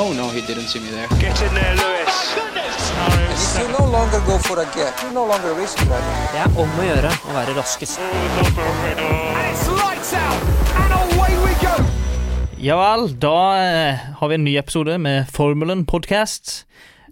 Oh no, he didn't see me there. Get in there, Lewis. You no longer go for a gap, You no longer risk that. Det er om å gjøre å være raskest. Ja vel, da eh, har vi en ny episode med Formelen podcast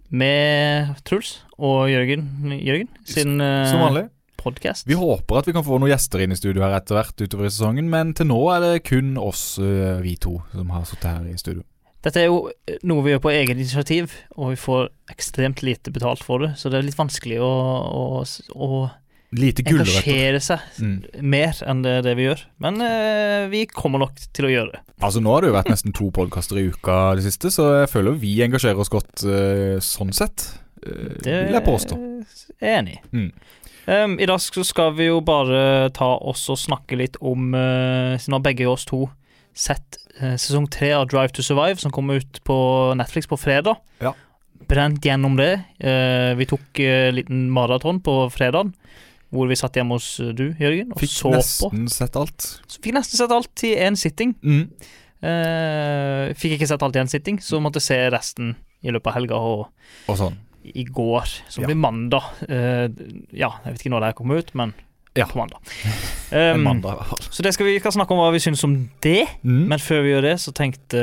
med Truls og Jørgen, Jørgen sin eh, Som vanlig. podcast. Vi håper at vi kan få noen gjester inn i studio her etter hvert utover i sesongen, men til nå er det kun oss, øh, vi to, som har sittet her i studio. Dette er jo eh, noe vi gjør på eget initiativ, og vi får ekstremt lite betalt for det, så det er litt vanskelig å, å, å engasjere seg Mm. mer enn det, det vi gjør. Men eh, vi kommer nok til å gjøre det. Altså Nå har det jo vært nesten to podkaster i uka det siste, så jeg føler vi engasjerer oss godt eh, sånn sett. Eh, Det vil jeg påstå. er jeg enig i. Mm. Um, I dag så skal vi jo bare ta oss og snakke litt om uh, Siden har begge oss to sett eh, sesong tre av Drive to Survive, som kommer ut på Netflix på fredag. Ja. Brent gjennom det. Eh, vi tok en liten maraton på fredagen, hvor vi satt hjemme hos eh, du, Jørgen, og Fikk så på. Fikk nesten sett alt. Så fikk nesten sett alt i én sitting. Mm. Uh, fikk ikke sett alt i én sitting, så måtte jeg se resten i løpet av helga og Og sånn. i går, som Ja. blir mandag. Uh, ja, jeg vet ikke når det her kommer ut, men Ja. på mandag. Um, mandag. Så det skal vi skal snakke om hva vi syns om det. Mm. Men før vi gjør det, så tenkte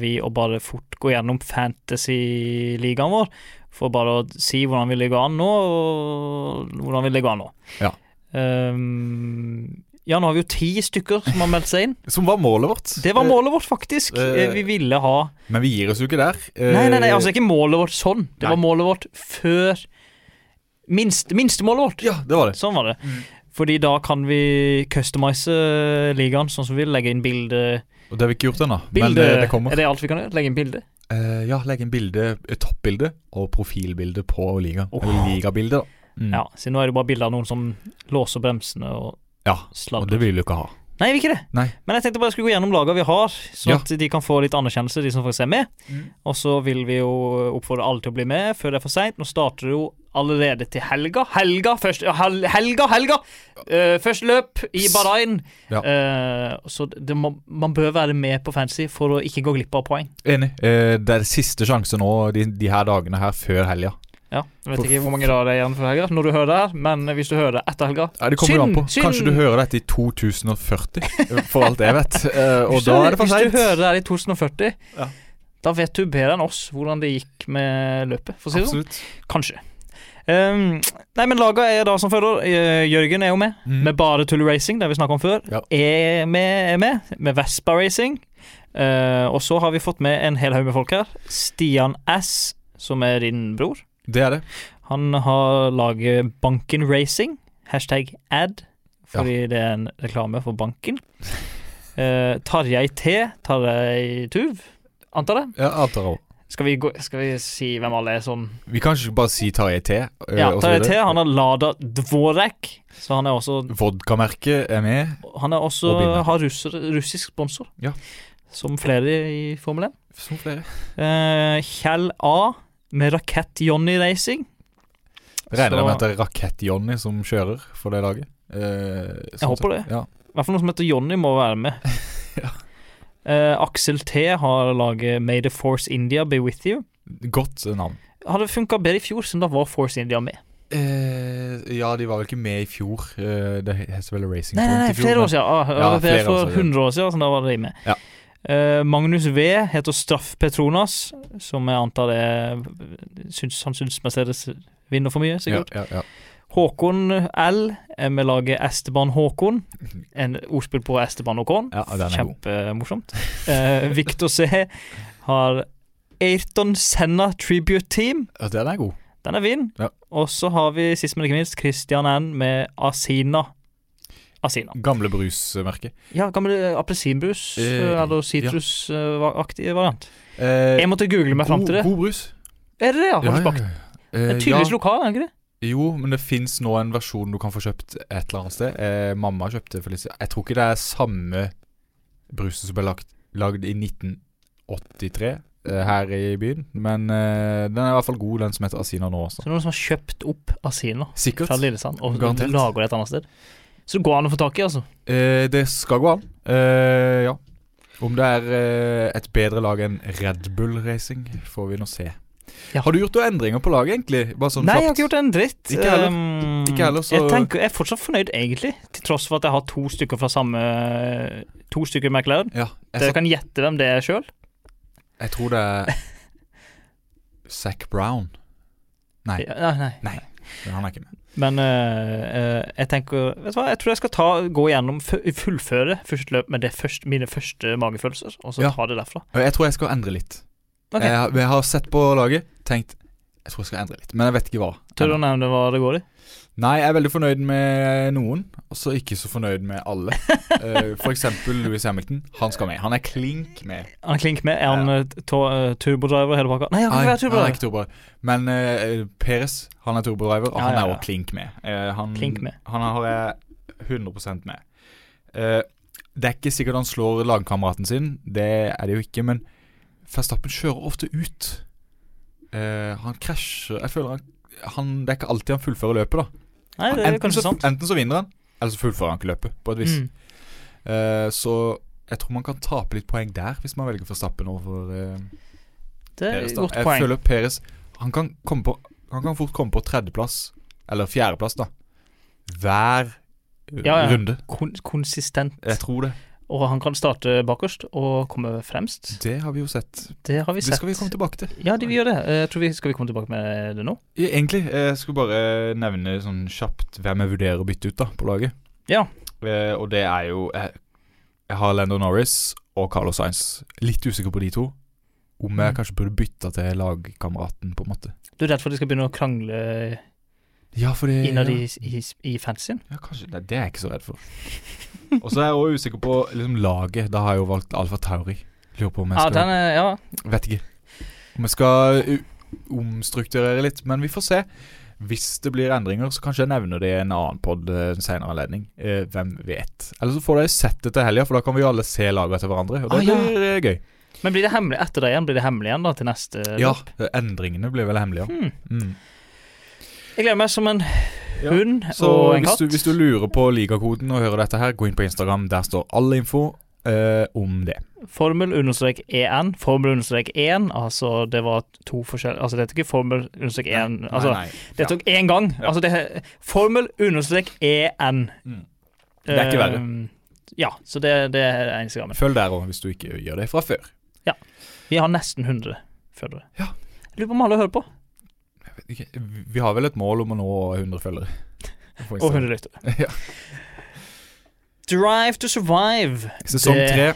vi å bare fort gå gjennom fantasy-ligaen vår. For bare å si hvordan vi ligger an nå, og hvordan vi ligger an nå. Ja. Um, ja, nå har vi jo ti stykker som har meldt seg inn. Som var målet vårt. Det var målet vårt, faktisk. eh, vi ville ha Men vi gir oss jo ikke der. Nei, nei, nei, Eh, altså ikke målet vårt sånn. Det Nei. var målet vårt før minst, Minstemålet vårt. Ja, det var det. Sånn var det. Mm. Fordi da kan vi customize ligaen sånn som vi vil. Legge inn bilde, Og det har vi ikke gjort ennå. Men det, det kommer. Er det alt vi kan gjøre? Legge inn bilde? Uh, ja, legge inn bilde, toppbilde og profilbilde på ligaen. Oh. Eller ligabilde, da. Mm. Ja, så nå er det bare bilde av noen som låser bremsene og ja. Og det vil du ikke ha. Nei, vi vil ikke det. Nei. Men jeg tenkte bare jeg skulle gå gjennom lagene vi har, sånn Ja. at de kan få litt anerkjennelse, de som faktisk er med. Mm. Og så vil vi jo oppfordre alle til å bli med før det er for seint. Nå starter det jo allerede til helga. Helga! Først, hel, helga! Helga! Uh, første løp i Bahrain. Ja. Uh, så det må, man bør være med på fancy for å ikke gå glipp av poeng. Enig. Uh, det er siste sjanse nå de, de her dagene her før helga. Ja, Jeg vet For- ikke hvor mange dager det er igjen før helga når du hører det her, men hvis du hører det etter helga Ja, det kommer an på. Synd, synd. Kanskje du hører dette i 2040, for alt jeg vet. Eh, og da er det for Hvis du hører det her i 2040, Ja. da vet du bedre enn oss hvordan det gikk med løpet. For å si det sånn. Kanskje. Um, nei, men laga er da som følger. Eh, Jørgen er jo med, Mm. med bare Tull Racing, det vi snakka om før. Ja. Er med, er med, med Vespa Racing. Uh, og så har vi fått med en hel haug med folk her. Stian S, som er din bror. Det er det. Han har laget Banken Racing, hashtag ad, fordi det er en reklame for banken. Uh, Tarjei T, Tarjei Tuv, antar jeg. Ja, antar jeg. Skal vi, gå, skal vi si hvem alle er sånn Vi kan ikke bare si Tarjei T. eh, Ja, så Tarjei. T, han har Lada Dvorek, så han er også Vodkamerket er med. Han er også Og har russer, russisk sponsor. Ja. Som flere i Formel 1. Som flere. Eh, Kjell A med Rakett-Johnny Racing. Regner jeg med at det er Rakett-Johnny som kjører for det laget? Eh, Jeg håper det. Ja. I hvert fall noen som heter Johnny må være med. Ja. Eh, Aksel T har laget May the Force India be with you. Godt eh, navn. Hadde funka bedre i fjor, siden da var Force India med. Uh, ja, de var vel ikke med i fjor. Uh, det heter vel Racing Nei, nei, nei Point i fjor, flere år siden. Ah, Ja, det var flere for siden. 100 år siden, så da var de med. Ja. Uh, Magnus V heter Straff Petronas, som jeg antar er syns, Han syns Mercedes vinner for mye, sikkert. Ja, ja, ja. Håkon L vi med laget Esteban Håkon. En ordspill på Esteban Håkon. ja. Kjempemorsomt. Uh, Victor C har Ayrton Senna Tribute Team. Ja, den er god. Den er fin. Ja. Og så har vi sist, men ikke minst, Christian N med Asina. Asina. Gamle brusmerke. Ja, gamle appelsinbrus Eh, eller sitrusaktig variant. Eh, Jeg måtte google meg fram til det. god brus. Er det det, ja? Har du smakt? Eh, Det er tydeligvis ja. lokal, er det ikke det? Jo, men det fins nå en versjon du kan få kjøpt et eller annet sted. Eh, mamma kjøpte Felicia. Jeg tror ikke det er samme brusen som ble lagt, lagd i 1983 eh, her i byen. Men eh, den er i hvert fall god, den som heter Asina nå også. Så noen som har kjøpt opp Asina Sikkert. fra Lillesand og Garantert. lager det et annet sted. Så det går an å få tak i, altså. Eh, det skal gå an. Eh, ja. Om det er eh, et bedre lag enn Red Bull Racing, får vi nå se. Ja. Har du gjort noen endringer på laget, egentlig? Sånn Nei, jeg har ikke gjort en dritt. Ikke heller. Um, Ikke heller, så- Jeg tenker, jeg er fortsatt fornøyd, egentlig. Til tross for at jeg har to stykker fra samme To stykker McLaren. Ja, Dere satt, kan gjette hvem det er sjøl. jeg tror det er Zac Brown. Nei. Ja, nei. Nei, han er ikke med. Men uh, jeg tenker Vet du hva, jeg tror jeg skal ta, gå gjennom fu- fullføre første løp med det første, mine første magefølelser, og så Ja. ta det derfra. Jeg tror jeg skal endre litt. Ok, Jeg, har- jeg har sett på laget, tenkt Jeg tror jeg skal endre litt, men jeg vet ikke hva. Tør du å nevne hva det går i? Nei, jeg er veldig fornøyd med noen, og så ikke så fornøyd med alle. uh, for eksempel Louis Hamilton. Han skal med. Han er klink med. Han er klink med. Er han to- eh, turbodriver hele pakka? Nei, han kan ikke være han er ikke turbodriver. Men uh, Peres, han er turbodriver, og Ja, han ja, er ja. også klink med. Han, Klink med. Han har jeg 100% med. Det er ikke sikkert han slår lagkameraten sin, det er det jo ikke, men Verstappen kjører ofte ut. Eh, han krasjer Jeg føler han, han Det er ikke alltid han fullfører løpet, da. Nei, det er enten, kanskje så, sant. enten så vinner han, eller så fullfører han ikke løpet, på et vis. Mm. Eh, så jeg tror man kan tape litt poeng der, hvis man velger Verstappen overfor eh, Det er Peres. godt Jeg poeng. føler Peres han kan, komme på, han kan fort komme på tredjeplass, eller fjerdeplass, da. Hver uh, Ja, ja. runde. Kon konsistent. Jeg tror det. Og han kan starte bakerst og komme fremst. Det har vi jo sett. Det har vi sett. Det skal vi komme tilbake til. Ja, det, vi gjør det. Eh, Jeg tror vi Skal vi komme tilbake med det nå? Ja, Egentlig, jeg skulle bare nevne sånn kjapt hvem jeg vurderer å bytte ut da på laget. Ja. Eh, og det er jo Jeg, jeg har Lando Norris og Carlos Sainz. Litt usikker på de to. Om jeg Mm. kanskje burde bytta til lagkameraten, på en måte. Du er redd for at de skal begynne å krangle Ja, fordi innad ja. i, i, i fansen? Ja, kanskje Nei, det er jeg ikke så redd for. Og så er jeg også usikker på liksom, laget. Da har jeg jo valgt Alfa Tauri. Lurer på om jeg skal Ja, den er Ja. Vet ikke. Om jeg skal omstrukturere litt. Men vi får se. Hvis det blir endringer, så kanskje jeg nevner det i en annen pod en senere anledning. Eh, hvem vet. Eller så får dere sett det til helga, for da kan vi jo alle se lagene til hverandre. Og det Ah, ja. blir eh, gøy. Men blir det hemmelig etter det igjen? Blir det hemmelig igjen da til neste Ja, løp? endringene blir vel hemmelige. Hmm. Mm. Jeg gleder meg som en Ja. hund Så og en hvis katt. du, hvis du lurer på ligakoden og hører dette her, gå inn på Instagram. Der står all info eh, om det. Formel understrek EN. Formel understrek 1. Altså, det var to forskjellige Altså, det er ikke formel understrek 1. Altså, nei, nei. det tok én gang. Ja. Altså, det er formel understrek EN. Mm. Det er ikke verre. Eh, Ja, så det, det er gangen. Følg der òg, hvis du ikke gjør det fra før. Vi har nesten 100 følgere. Ja. Lurer på om alle hører på. Vi har vel et mål om å nå 100 følgere. Og 100 lyttere. Ja. Drive to survive. Sesong Det- tre.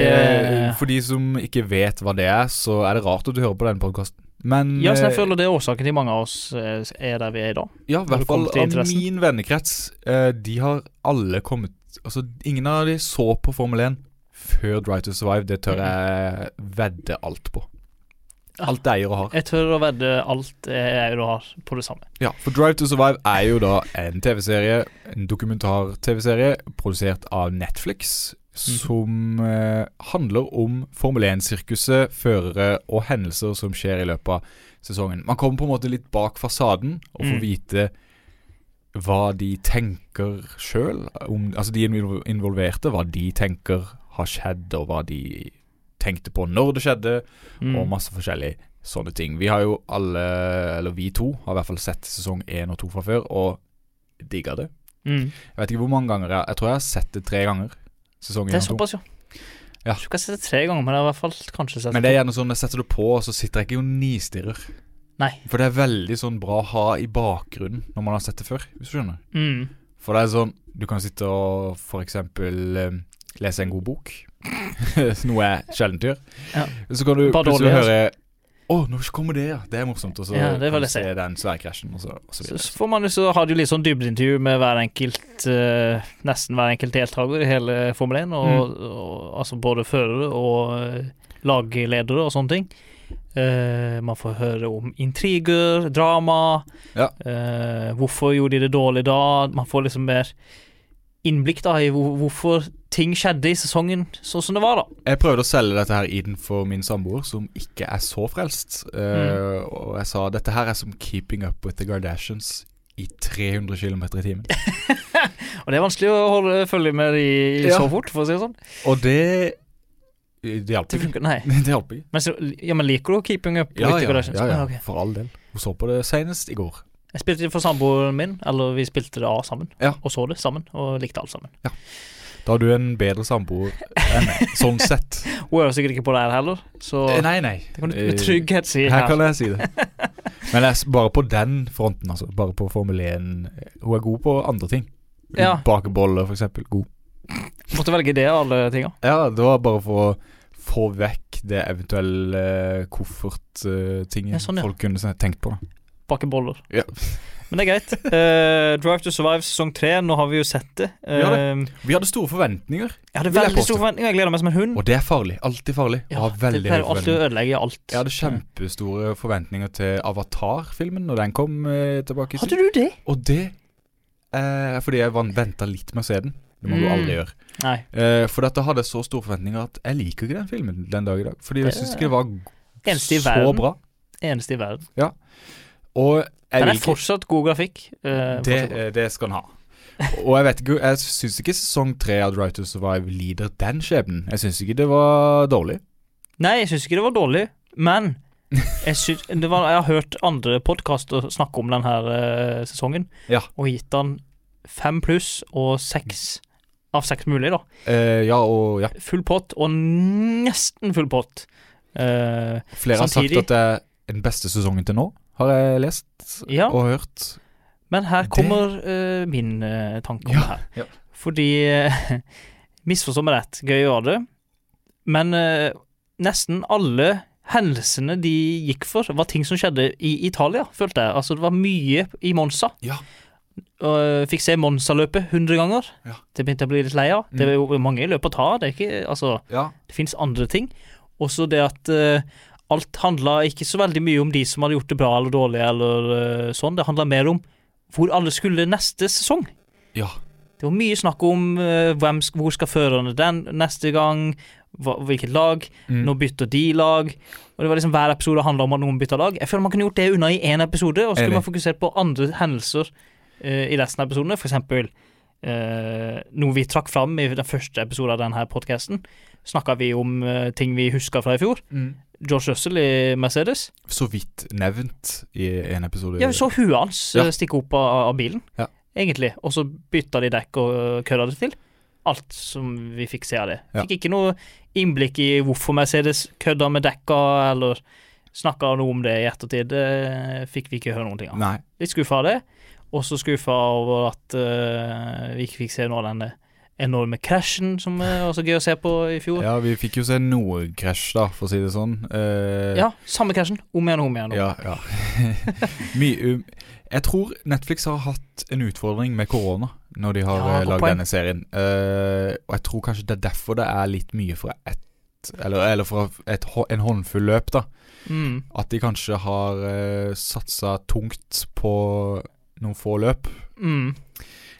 Eh, For de som ikke vet hva det er, så er det rart at du hører på den podkasten. Men Ja, så jeg eh, føler det er årsaken til mange av oss eh, er der vi er i dag. ja, i hvert fall av min vennekrets. De har alle kommet Altså, ingen av de så på Formel 1 før Drive to Survive. Det tør jeg vedde alt på. Alt det eier og har. Jeg tør å vedde alt jeg og har på det samme. Ja, for Drive to Survive er jo da en TV-serie, en dokumentar-TV-serie, produsert av Netflix, som eh, handler om Formel 1-sirkuset, førere og hendelser som skjer i løpet av sesongen. Man kommer på en måte litt bak fasaden og får Mm. vite hva de tenker sjøl, altså de involverte, hva de tenker har skjedd, og hva de tenkte på når det skjedde, Mm. og masse forskjellige sånne ting. Vi har jo alle, eller vi to, har i hvert fall sett sesong én og to fra før, og digga det. Mm. Jeg vet ikke hvor mange ganger jeg Jeg tror jeg har sett det tre ganger. Sesong Det er én og to. såpass, ja. Ja. Jeg tror ikke jeg har sett det tre ganger, men jeg har i hvert fall kanskje sett Men det er gjerne sånn jeg setter det på, og så sitter jeg ikke og nistirrer. Nei. For det er veldig sånn bra å ha i bakgrunnen når man har sett det før, hvis du skjønner. Mm. For det er sånn Du kan sitte og for eksempel eh, lese en god bok. Noe jeg sjelden gjør. Ja. Så kan du plutselig høre Å, nå kommer det, ja. Det er morsomt. Og så Ja, det kan du se den svære krasjen, og så, og så Så, får man jo så har de litt sånn dybdeintervju med hver enkelt uh, Nesten hver enkelt deltaker i hele Formel 1, og, Mm. og, altså både førere og eh, lagledere og sånne ting. Uh, man får høre om intriger, drama. Ja. Uh, hvorfor gjorde de det dårlig da? Man får liksom mer innblikk da i hvor, hvorfor ting skjedde i sesongen sånn som det var, da. Jeg prøvde å selge dette her inn for min samboer, som ikke er så frelst. Eh, Og jeg sa dette her er som 'Keeping Up With The Kardashians' i 300 km i timen. Og det er vanskelig å holde følge med de Ja. så fort, for å si det sånn. Og det Det hjalp ikke. nei. Det hjalp ikke. Men, så, ja, men liker du Keeping Up Ja, with the ja, Kardashians? ja, ja, okay. for all del. Hun så på det senest i går. Jeg spilte det for samboeren min, eller vi spilte det av sammen. Ja. Og så det sammen, og likte alt sammen. Ja. Da har du en bedre samboer enn meg, sånn sett. Hun hører sikkert ikke på det her heller, så Eh, Nei, nei. det kan du Eh, med trygghet si Her her. kan jeg si det. Men jeg, bare på den fronten, altså. Bare på Formel 1. Hun er god på andre ting. Ja. Bake boller, for eksempel. God. Måtte velge det av alle tinga. Ja, det var bare for å få vekk det eventuelle kofferttingen Ja, sånn, ja. folk kunne tenkt på. da Bake boller. Ja. Men det er greit. Uh, Drive to Survive sesong tre, nå har vi jo sett det. Vi har Eh, Vi hadde store forventninger, jeg hadde veldig store forventninger. Jeg gleder meg som en hund. og det er farlig. Alltid farlig Ja, det pleier alltid å ødelegge alt. Jeg hadde kjempestore forventninger til Avatar-filmen når den kom uh, tilbake. Hadde du det? Og det er fordi jeg venta litt med å se den. Det må du Mm. aldri gjøre. For dette hadde så store forventninger at jeg liker ikke den filmen den dag i dag. Fordi jeg syns ikke det var så bra. Eneste i verden. Og Den er fortsatt god grafikk. eh, det, fortsatt. eh, det skal den ha. Og jeg vet ikke Jeg syns ikke sesong tre av Drive to Survive lider den skjebnen. Jeg syns ikke det var dårlig. Nei, jeg syns ikke det var dårlig, men jeg, synes, det var, jeg har hørt andre podkaster snakke om denne sesongen, Ja. og gitt den fem pluss og seks av seks mulig, da. Eh, ja, og ja. Full pott, og nesten full pott. Eh, Flere har sagt at det er den beste sesongen til nå, har jeg lest Ja. og hørt. men her Det- kommer eh, min uh, tanke om Ja, det her. ja. Fordi uh, Misforstå meg rett, gøy å gjøre det, men nesten alle hendelsene de gikk for, var ting som skjedde i Italia, følte jeg. Altså, det var mye i Monza. Ja. Uh, fikk se Monza-løpet 100 ganger. Ja. Det begynte jeg å bli litt lei av. Det Mm. er jo mange løp å ta. Det er ikke, altså, Ja. det fins andre ting. Også det at eh, alt handla ikke så veldig mye om de som hadde gjort det bra eller dårlig, eller uh, sånn. Det handla mer om hvor alle skulle neste sesong. ja. Det var mye snakk om uh, hvem, hvor skal førerne den neste gang, hva, hvilket lag. Mm. Nå bytter de lag. Og det var liksom Hver episode handla om at noen bytta lag. Jeg føler man kunne gjort det unna i én episode, og så skulle man fokusert på andre hendelser uh, i resten av episodene. For eksempel noe vi trakk fram i den første episoden av denne podkasten. Snakka vi om eh, ting vi huska fra i fjor. Mm. George Russell i Mercedes. Så vidt nevnt i en episode. Ja, vi så huet hans Ja. eh, stikke opp av, av bilen, Ja. egentlig. Og så bytta de dekk og uh, kødda det til. Alt som vi fikk se av det. Ja. Fikk ikke noe innblikk i hvorfor Mercedes kødda med dekka, eller snakka noe om det i ettertid. Det fikk vi ikke høre noen ting av. Nei. Litt skuffa av det. Og så skuffa over at uh, vi ikke fikk se noe av denne enorme krasjen som uh, var så gøy å se på i fjor. Ja, vi fikk jo se noe krasj, da, for å si det sånn. Eh, Ja, samme krasjen. Om igjen og om igjen. Ja, ja. Mye um, Jeg tror Netflix har hatt en utfordring med korona når de har Ja, ja, lagd denne serien. Eh, og jeg tror kanskje det er derfor det er litt mye fra ett Eller, eller fra et, en håndfull løp, da. Mm. At de kanskje har uh, satsa tungt på noen få løp. Mm.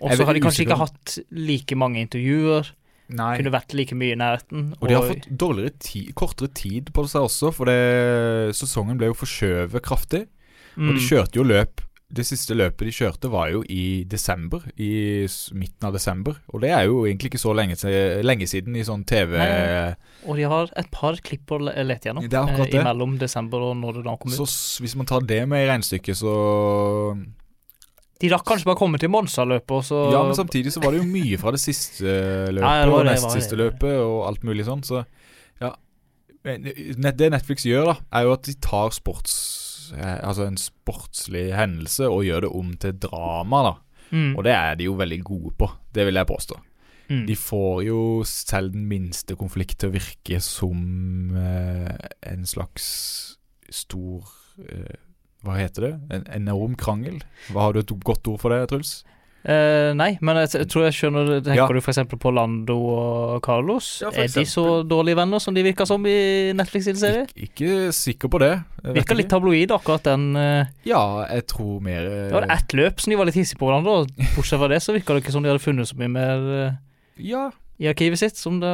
Og så har de kanskje ikke hatt like mange intervjuer. Nei. Kunne vært like mye i nærheten. Og de har fått dårligere ti kortere tid på seg også, for det, sesongen ble jo forskjøvet kraftig. Og mm. de kjørte jo løp Det siste løpet de kjørte, var jo i desember. I midten av desember. Og det er jo egentlig ikke så lenge, lenge siden i sånn TV Nei. Og de har et par klipp å lete gjennom Det er akkurat eh, det. imellom desember og når det da kom ut. Så hvis man tar det med i regnestykket, så De rakk kanskje bare komme til Monza-løpet, og så Ja, men samtidig så var det jo mye fra det siste løpet Ja, det det og nest siste løpet og alt mulig sånn, så ja. Det Netflix gjør, da, er jo at de tar sports eh, Altså en sportslig hendelse og gjør det om til drama, da. mm. Og det er de jo veldig gode på, det vil jeg påstå. mm. De får jo selv den minste konflikt til å virke som eh, en slags stor eh, Hva heter det? En enorm krangel? Hva Har du et godt ord for det, Truls? Eh, nei, men jeg, jeg tror jeg skjønner Tenker Ja. du eksempel på Lando og Carlos? Ja, er de så dårlige venner som de virker som i Netflix serie? Ik ikke sikker på det. Virker litt tabloid, akkurat den. Uh... Ja, jeg tror mer uh... Det var ett løp som de var litt hissige på hverandre, og bortsett fra det så virka det ikke som de hadde funnet så mye mer uh... Ja, i arkivet sitt som det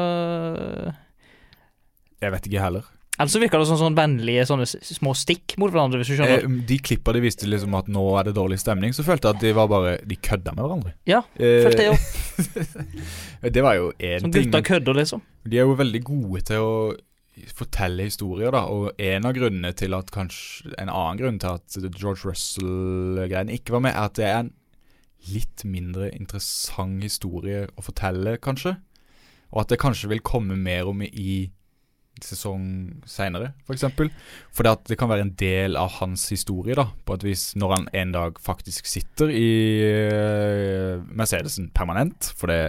jeg vet ikke heller. Eller så virker det som sånn vennlige sånne små stikk mot hverandre, hvis du skjønner. Eh, de klippa de viste liksom at nå er det dårlig stemning, så følte jeg at de var bare De kødda med hverandre. Ja, Eh, følte jeg òg. det var jo én Som ting. gutta kødder, liksom. De er jo veldig gode til å fortelle historier, da. Og en av grunnene til at kanskje En annen grunn til at George Russell-greiene ikke var med, er at det er en litt mindre interessant historie å fortelle, kanskje. Og at det kanskje vil komme mer om i sesong seinere, f.eks. For Fordi at det kan være en del av hans historie, da, på et vis, når han en dag faktisk sitter i eh, Mercedesen permanent. For det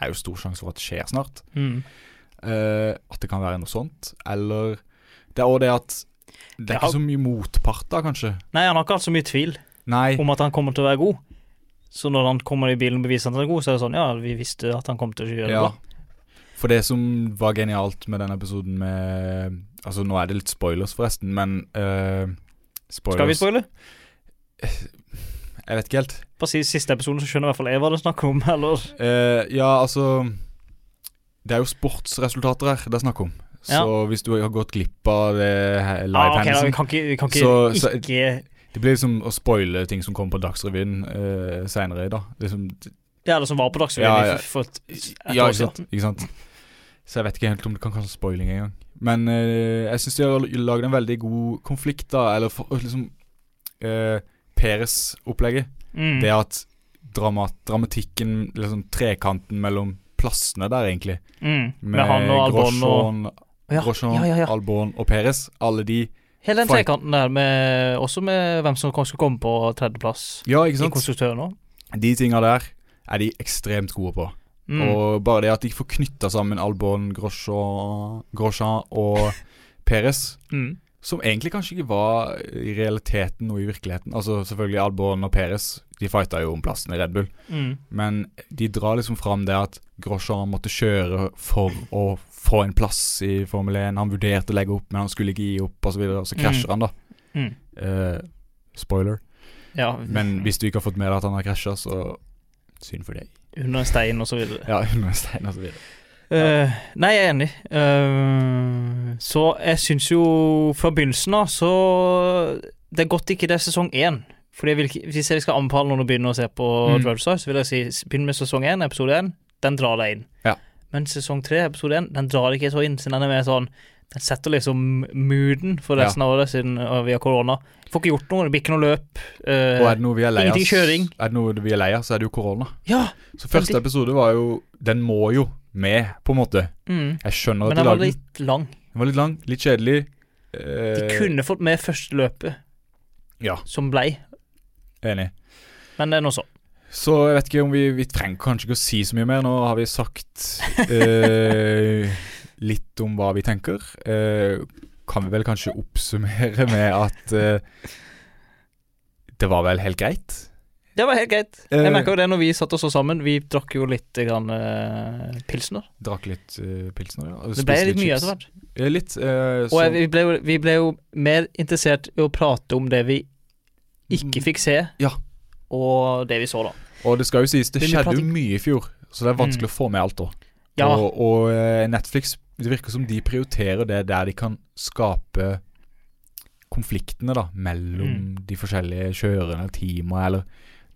er jo stor sjanse for at det skjer snart. Mm. Uh, at det kan være noe sånt. Eller Det er òg det at det er Ja. ikke så mye motpart da, kanskje. Nei, han har ikke hatt så mye tvil Nei. om at han kommer til å være god. Så når han kommer i bilen og beviser at han er god, så er det sånn Ja, vi visste at han kom til å gjøre det Ja. bra. For det som var genialt med den episoden med Altså, nå er det litt spoilers, forresten, men uh, spoilers Skal vi spoile? Jeg vet ikke helt. Bare si siste episoden, så skjønner i hvert fall jeg hva det er snakk om, eller Uh, ja, altså Det er jo sportsresultater her det er snakk om. Så hvis du har gått glipp av det her ah, ok, da, live-hendelsen Vi kan ikke, kan ikke, Så- så- ikke Det blir liksom å spoile ting som kommer på Dagsrevyen uh, seinere i dag. Liksom, er det som var på Dagsrevyen Ja, ja. for et, et ja, ikke sant, ikke sant. Så jeg vet ikke helt om det kan kalles spoiling engang. Men eh, jeg syns de har laget en veldig god konflikt, da. Eller for, liksom uh, Peres-opplegget. Mm. Det at dramat, dramatikken, liksom trekanten mellom plassene der, egentlig. Mm. Med, han og Albon og ja, Grosjean, ja, ja. Albon og Peres. Alle de Hele den trekanten der, med, også med hvem som skal komme på tredjeplass Ja, ikke i sant? konstruktøren òg. De tinga der er de ekstremt gode på. Mm. Og bare det at de får knytta sammen Albon, Grosjean, Grosjean og Peres, Mm. som egentlig kanskje ikke var i realiteten og i virkeligheten. Altså selvfølgelig Albon og Peres, de fighta jo om plassen i Red Bull, Mm. men de drar liksom fram det at Grosjean måtte kjøre for å få en plass i Formel 1. Han vurderte å legge opp, men han skulle ikke gi opp. Og, så videre, og så krasjer han, da. Mm. Eh, spoiler. Ja, Men hvis du ikke har fått med deg at han har krasja, så synd for deg. Under en stein og så videre. Ja, under en stein og så videre. Eh, nei, jeg er enig. Uh, så jeg syns jo fra begynnelsen av så Det er godt ikke det er sesong én. Fordi jeg vil Hvis jeg skal anbefale noen å begynne å se på Mm. Drive så vil jeg si begynn med sesong én, episode én. Den drar deg inn. Ja. Men sesong tre, episode én, den drar deg ikke så inn. Siden den er mer sånn Den setter liksom mooden for resten av året, siden uh, vi har korona. Får ikke gjort noe, det blir ikke noe løp. Uh, Og er det noe vi er lei av. Er det noe vi er lei av, så er det jo korona. ja! Så første Veldig. episode var jo Den må jo med, på en måte. Mm. Jeg skjønner at de den var den var litt lang. Den var litt lang, litt kjedelig. De Eh, kunne fått med første løpet, Ja, som blei. enig. Men det er nå så. Så jeg vet ikke om vi Vi trenger kanskje ikke å si så mye mer. Nå har vi sagt eh, litt om hva vi tenker. Eh, kan vi vel kanskje oppsummere med at eh, det var vel helt greit? Det var helt greit. Eh, Jeg merka jo det når vi satt oss sammen. Vi drakk jo litt grann, eh, pilsner. Drakk litt uh, pilsner, ja. og Det ble litt mye etter hvert. Eh, Litt. eh, Og vi, ble jo, vi ble jo mer interessert i å prate om det vi ikke fikk se, Mm. Ja. og det vi så, da. Og det skal jo sies, det skjedde jo mye i fjor, så det er vanskelig Mm. å få med alt òg. Ja. Og, og eh, Netflix, det virker som de prioriterer det der de kan skape konfliktene da, mellom Mm. de forskjellige kjørende teamene, eller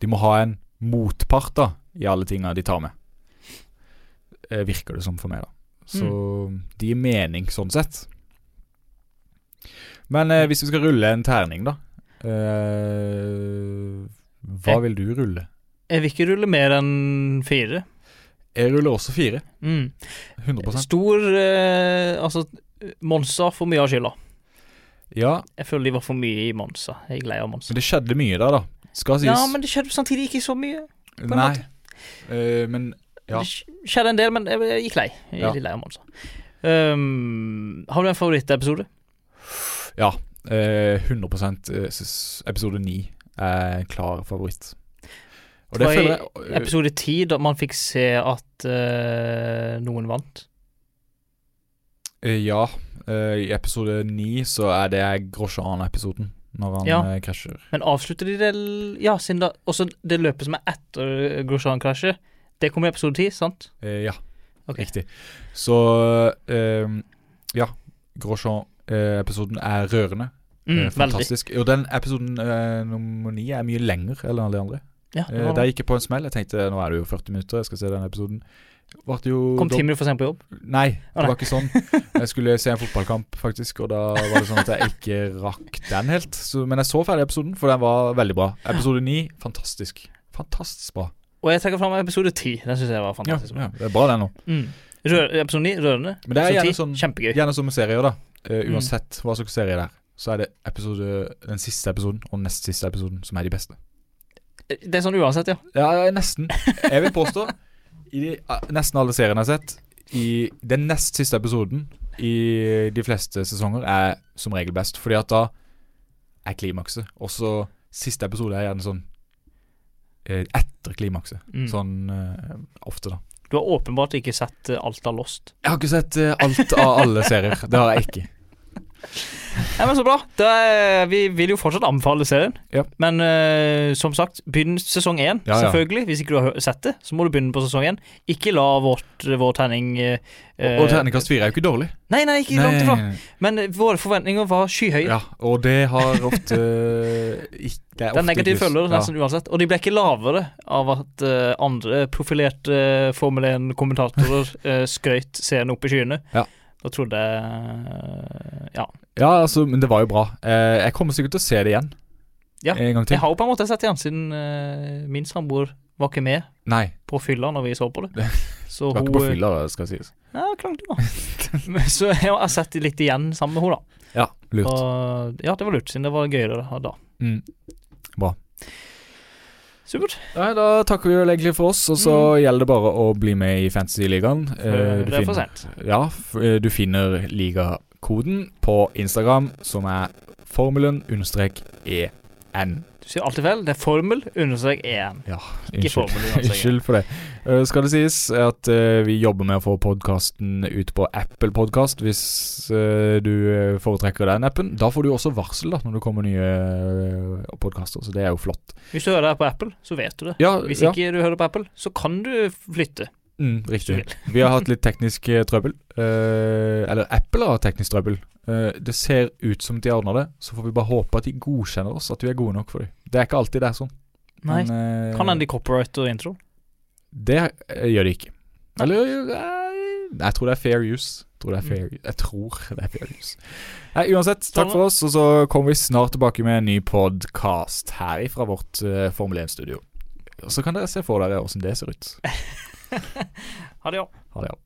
De må ha en motpart da, i alle tinga de tar med. Eh, virker det som for meg, da. Så Mm. de gir mening sånn sett. Men eh, hvis vi skal rulle en terning, da eh, Hva Jeg- vil du rulle? Jeg vil ikke rulle mer enn fire. Jeg ruller også fire. Mm. 100% Stor eh, Altså, Monza får mye av skylda. Ja, Jeg føler de var for mye i Monza. Jeg er lei av Monza. men det skjedde mye der, da. Skal sies. Ja, men det skjedde samtidig ikke så mye. Nei. Eh, men ja. Det skjedde en del, men jeg gikk lei. Jeg Ja. lei av Monza. Um, har du en favorittepisode? ja Uh, 100 eh, episode 9 er en klar favoritt. Og det var føler jeg jeg eh, Episode 10, da man fikk se at uh, noen vant. eh, Ja. Uh, I episode 9 så er det Grosjean-episoden, når han Ja. krasjer. Men avslutter de det Ja, siden da Også det løpet som er etter Grosjean-krasjet, det kommer i episode 10, sant? Uh, ja, Okay. riktig. Så eh, ja. Grosjean eh, episoden er rørende. Mm, fantastisk. veldig. Og den episoden nummer ni er mye lenger enn alle de andre. Ja, det Eh, var, der gikk jeg på en smell. Jeg tenkte nå er det jo 40 minutter, jeg skal se den episoden. Jo kom ti minutter for sent på jobb. Nei, det var ikke sånn. Jeg skulle se en fotballkamp, faktisk, og da var det sånn at jeg ikke rakk den helt. Så, men jeg så ferdig episoden, for den var veldig bra. Episode ni, fantastisk. Fantastisk bra. Og jeg trekker fram episode ti. Den syns jeg var Ja, fantastisk. ja, det er bra, den nå. Mm. Episode ni, rørende. Men det er gjerne 10, sånn Kjempegøy. Gjerne som serier, da. Mm. uansett hva slags serie det er, så er det episode, den siste episoden og nest siste episoden som er de beste. Det er sånn uansett, ja. Ja, nesten. Jeg vil påstå, i de, nesten alle seriene jeg har sett, i den nest siste episoden i de fleste sesonger er som regel best, fordi at da er klimakset. Og så siste episode er gjerne sånn eh, etter klimakset. Mm. Sånn uh, ofte, da. Du har åpenbart ikke sett eh, alt av Lost. Jeg har ikke sett alt av alle serier. Det har jeg ikke. Nei, men Så bra. Er, vi vil jo fortsatt anbefale serien. Ja. Men uh, som sagt, begynn sesong én. Ja, ja. Selvfølgelig. Hvis ikke du har sett det, så må du begynne på sesong én. Ikke la vårt, vår terning uh, Og terningkast fire er jo ikke dårlig. Nei, nei, ikke langt ifra. Men eh, våre forventninger var skyhøye. Ja, og det har ofte ikke Det er Det er negative følger ja. nesten uansett. Og de ble ikke lavere av at uh, andre profilerte eh, Formel 1-kommentatorer uh, skrøyt serien opp i skyene. Ja. Da trodde jeg eh, Ja. Ja, altså, men det var jo bra. Eh, jeg kommer sikkert til å se det igjen. Ja, En gang til. Jeg har jo på en måte sett igjen, siden eh, min samboer var ikke med Nei, på fylla når vi så på det. Så det var hun ikke på fylla, skal sies. Ja, klart det var. Så jeg har sett det litt igjen sammen med henne, da. Ja, lurt. Og ja, det var lurt, siden det var gøyere da. Mm. Supert. Nei, da takker vi vel egentlig for oss, og så gjelder det bare å bli med i Fantasy-ligaen. Eh, Eh, du det er for sent. Ja, eh, du finner ligakoden på Instagram, som er formelen understrek EN. Du sier alltid feil. Det er formel understrek EN. Ja, unnskyld. Unnskyld for det. Uh, skal det sies at uh, vi jobber med å få podkasten ut på Apple Podcast, hvis uh, du foretrekker den appen. Da får du også varsel da når det kommer nye uh, podkaster, så det er jo flott. Hvis du hører det på Apple, så vet du det. Ja, Hvis ja. ikke du hører på Apple, så kan du flytte. Mm, riktig. Vi har hatt litt teknisk eh, trøbbel. Eh, eller Apple har teknisk trøbbel. Eh, det ser ut som de ordner det, så får vi bare håpe at de godkjenner oss, at vi er gode nok for dem. Det er ikke alltid det er sånn. Nei. Men, eh, Kan hende de copywriter intro. Det eh, gjør de ikke. Eller eh, Jeg tror det er fair use. Jeg tror det er fair, jeg tror det er fair use. Nei, uansett, takk for oss, og så kommer vi snart tilbake med en ny podkast her fra vårt uh, Formel 1-studio. Så kan dere se for dere åssen det ser ut. Ha det, ja. Ha det, ja.